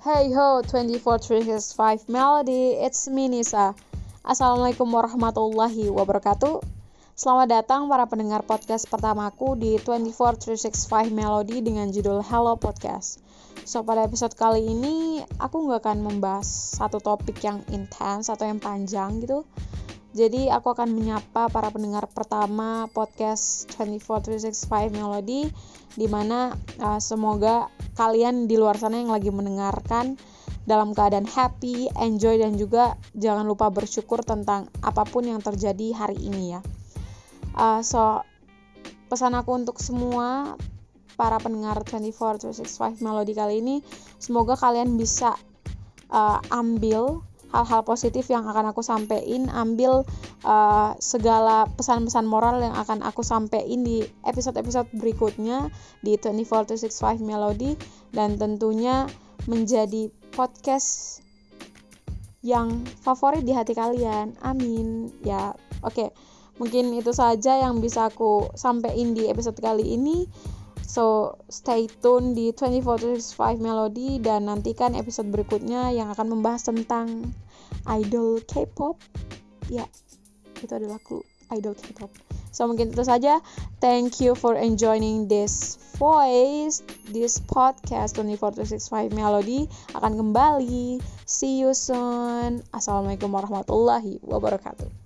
Hey ho, 24365 Melody, it's me Nisa. Assalamualaikum warahmatullahi wabarakatuh. Selamat datang para pendengar podcast pertamaku di 24365 Melody dengan judul Hello Podcast. So pada episode kali ini aku nggak akan membahas satu topik yang intens atau yang panjang gitu. Jadi aku akan menyapa para pendengar pertama podcast 24365 Melody di mana uh, semoga kalian di luar sana yang lagi mendengarkan dalam keadaan happy, enjoy dan juga jangan lupa bersyukur tentang apa pun yang terjadi hari ini ya. Uh, so pesan aku untuk semua para pendengar 24 365 Melody kali ini semoga kalian bisa uh, ambil hal-hal positif yang akan aku sampaikan, ambil uh, segala pesan-pesan moral yang akan aku sampaikan di episode-episode berikutnya di 24 365 Melody dan tentunya menjadi podcast yang favorit di hati kalian. Amin. Ya, oke. Okay. Mungkin itu saja yang bisa aku sampaikan di episode kali ini. So, stay tune di 24 Melody dan nantikan episode berikutnya yang akan membahas tentang idol K-pop. Ya, itu adalah clue idol K-pop. So, mungkin itu saja. Thank you for enjoying this voice. This podcast 24 Melody akan kembali. See you soon. Assalamualaikum warahmatullahi wabarakatuh.